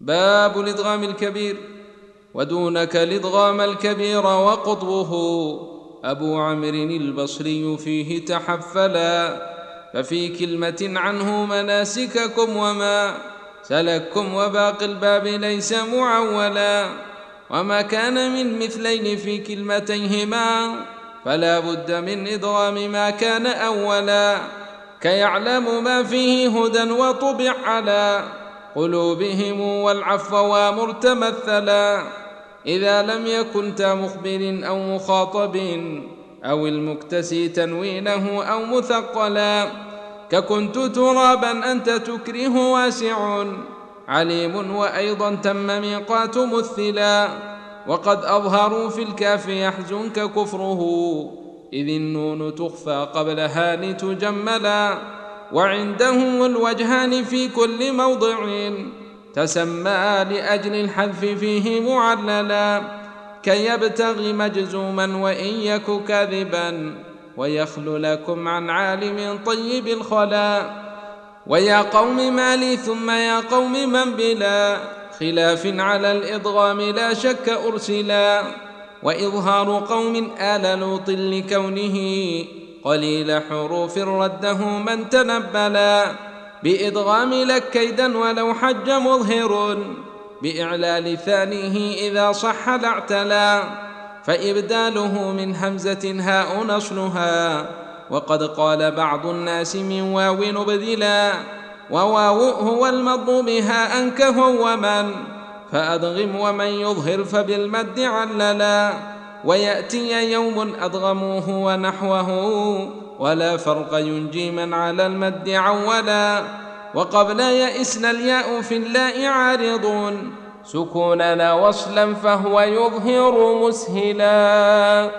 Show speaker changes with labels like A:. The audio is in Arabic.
A: باب الإدغام الكبير. ودونك الإدغام الكبير وقطبه أبو عمرو البصري فيه تحفلا ففي كلمة عنه مناسككم وما سلككم وباقي الباب ليس معولا. وما كان من مثلين في كلمتيهما فلا بد من إدغام ما كان أولا كيعلم ما فيه هدى وطبع على. قلوبهم والعفو ومرتمثلا إذا لم يكن تا مخبر أو مخاطب أو المكتسي تنوينه أو مثقلا ككنت ترابا أنت تكره واسع عليم وأيضا تم ميقات مثلا وقد أظهروا في الكاف يحزنك كفره إذ النون تخفى قبلها لتجملا. وعندهم الوجهان في كل موضع تسمى لأجل الحذف فيه معللا كي يبتغي مجزوما وإن يك كاذبا ويخل لكم عن عالم طيب الخلا ويا قوم مالي ثم يا قوم من بلا خلاف على الإضغام لا شك أرسلا وإظهار قوم آل لوط لكونه قليل حروف رده من تنبلا بإدغام لك كيدا ولو حج مظهر بإعلال ثانية إذا صح لاعتلى فإبداله من همزة هاء نصلها وقد قال بعض الناس من واو نبذلا وواو هو المضموم هاء كهو ومن فأدغم ومن يظهر فبالمد عللا ويأتي يوم أضغموه ونحوه ولا فرق ينجي من على المد عولا وقبل يئسنا الياء في اللاء عارضون سكوننا وصلا فهو يظهر مسهلا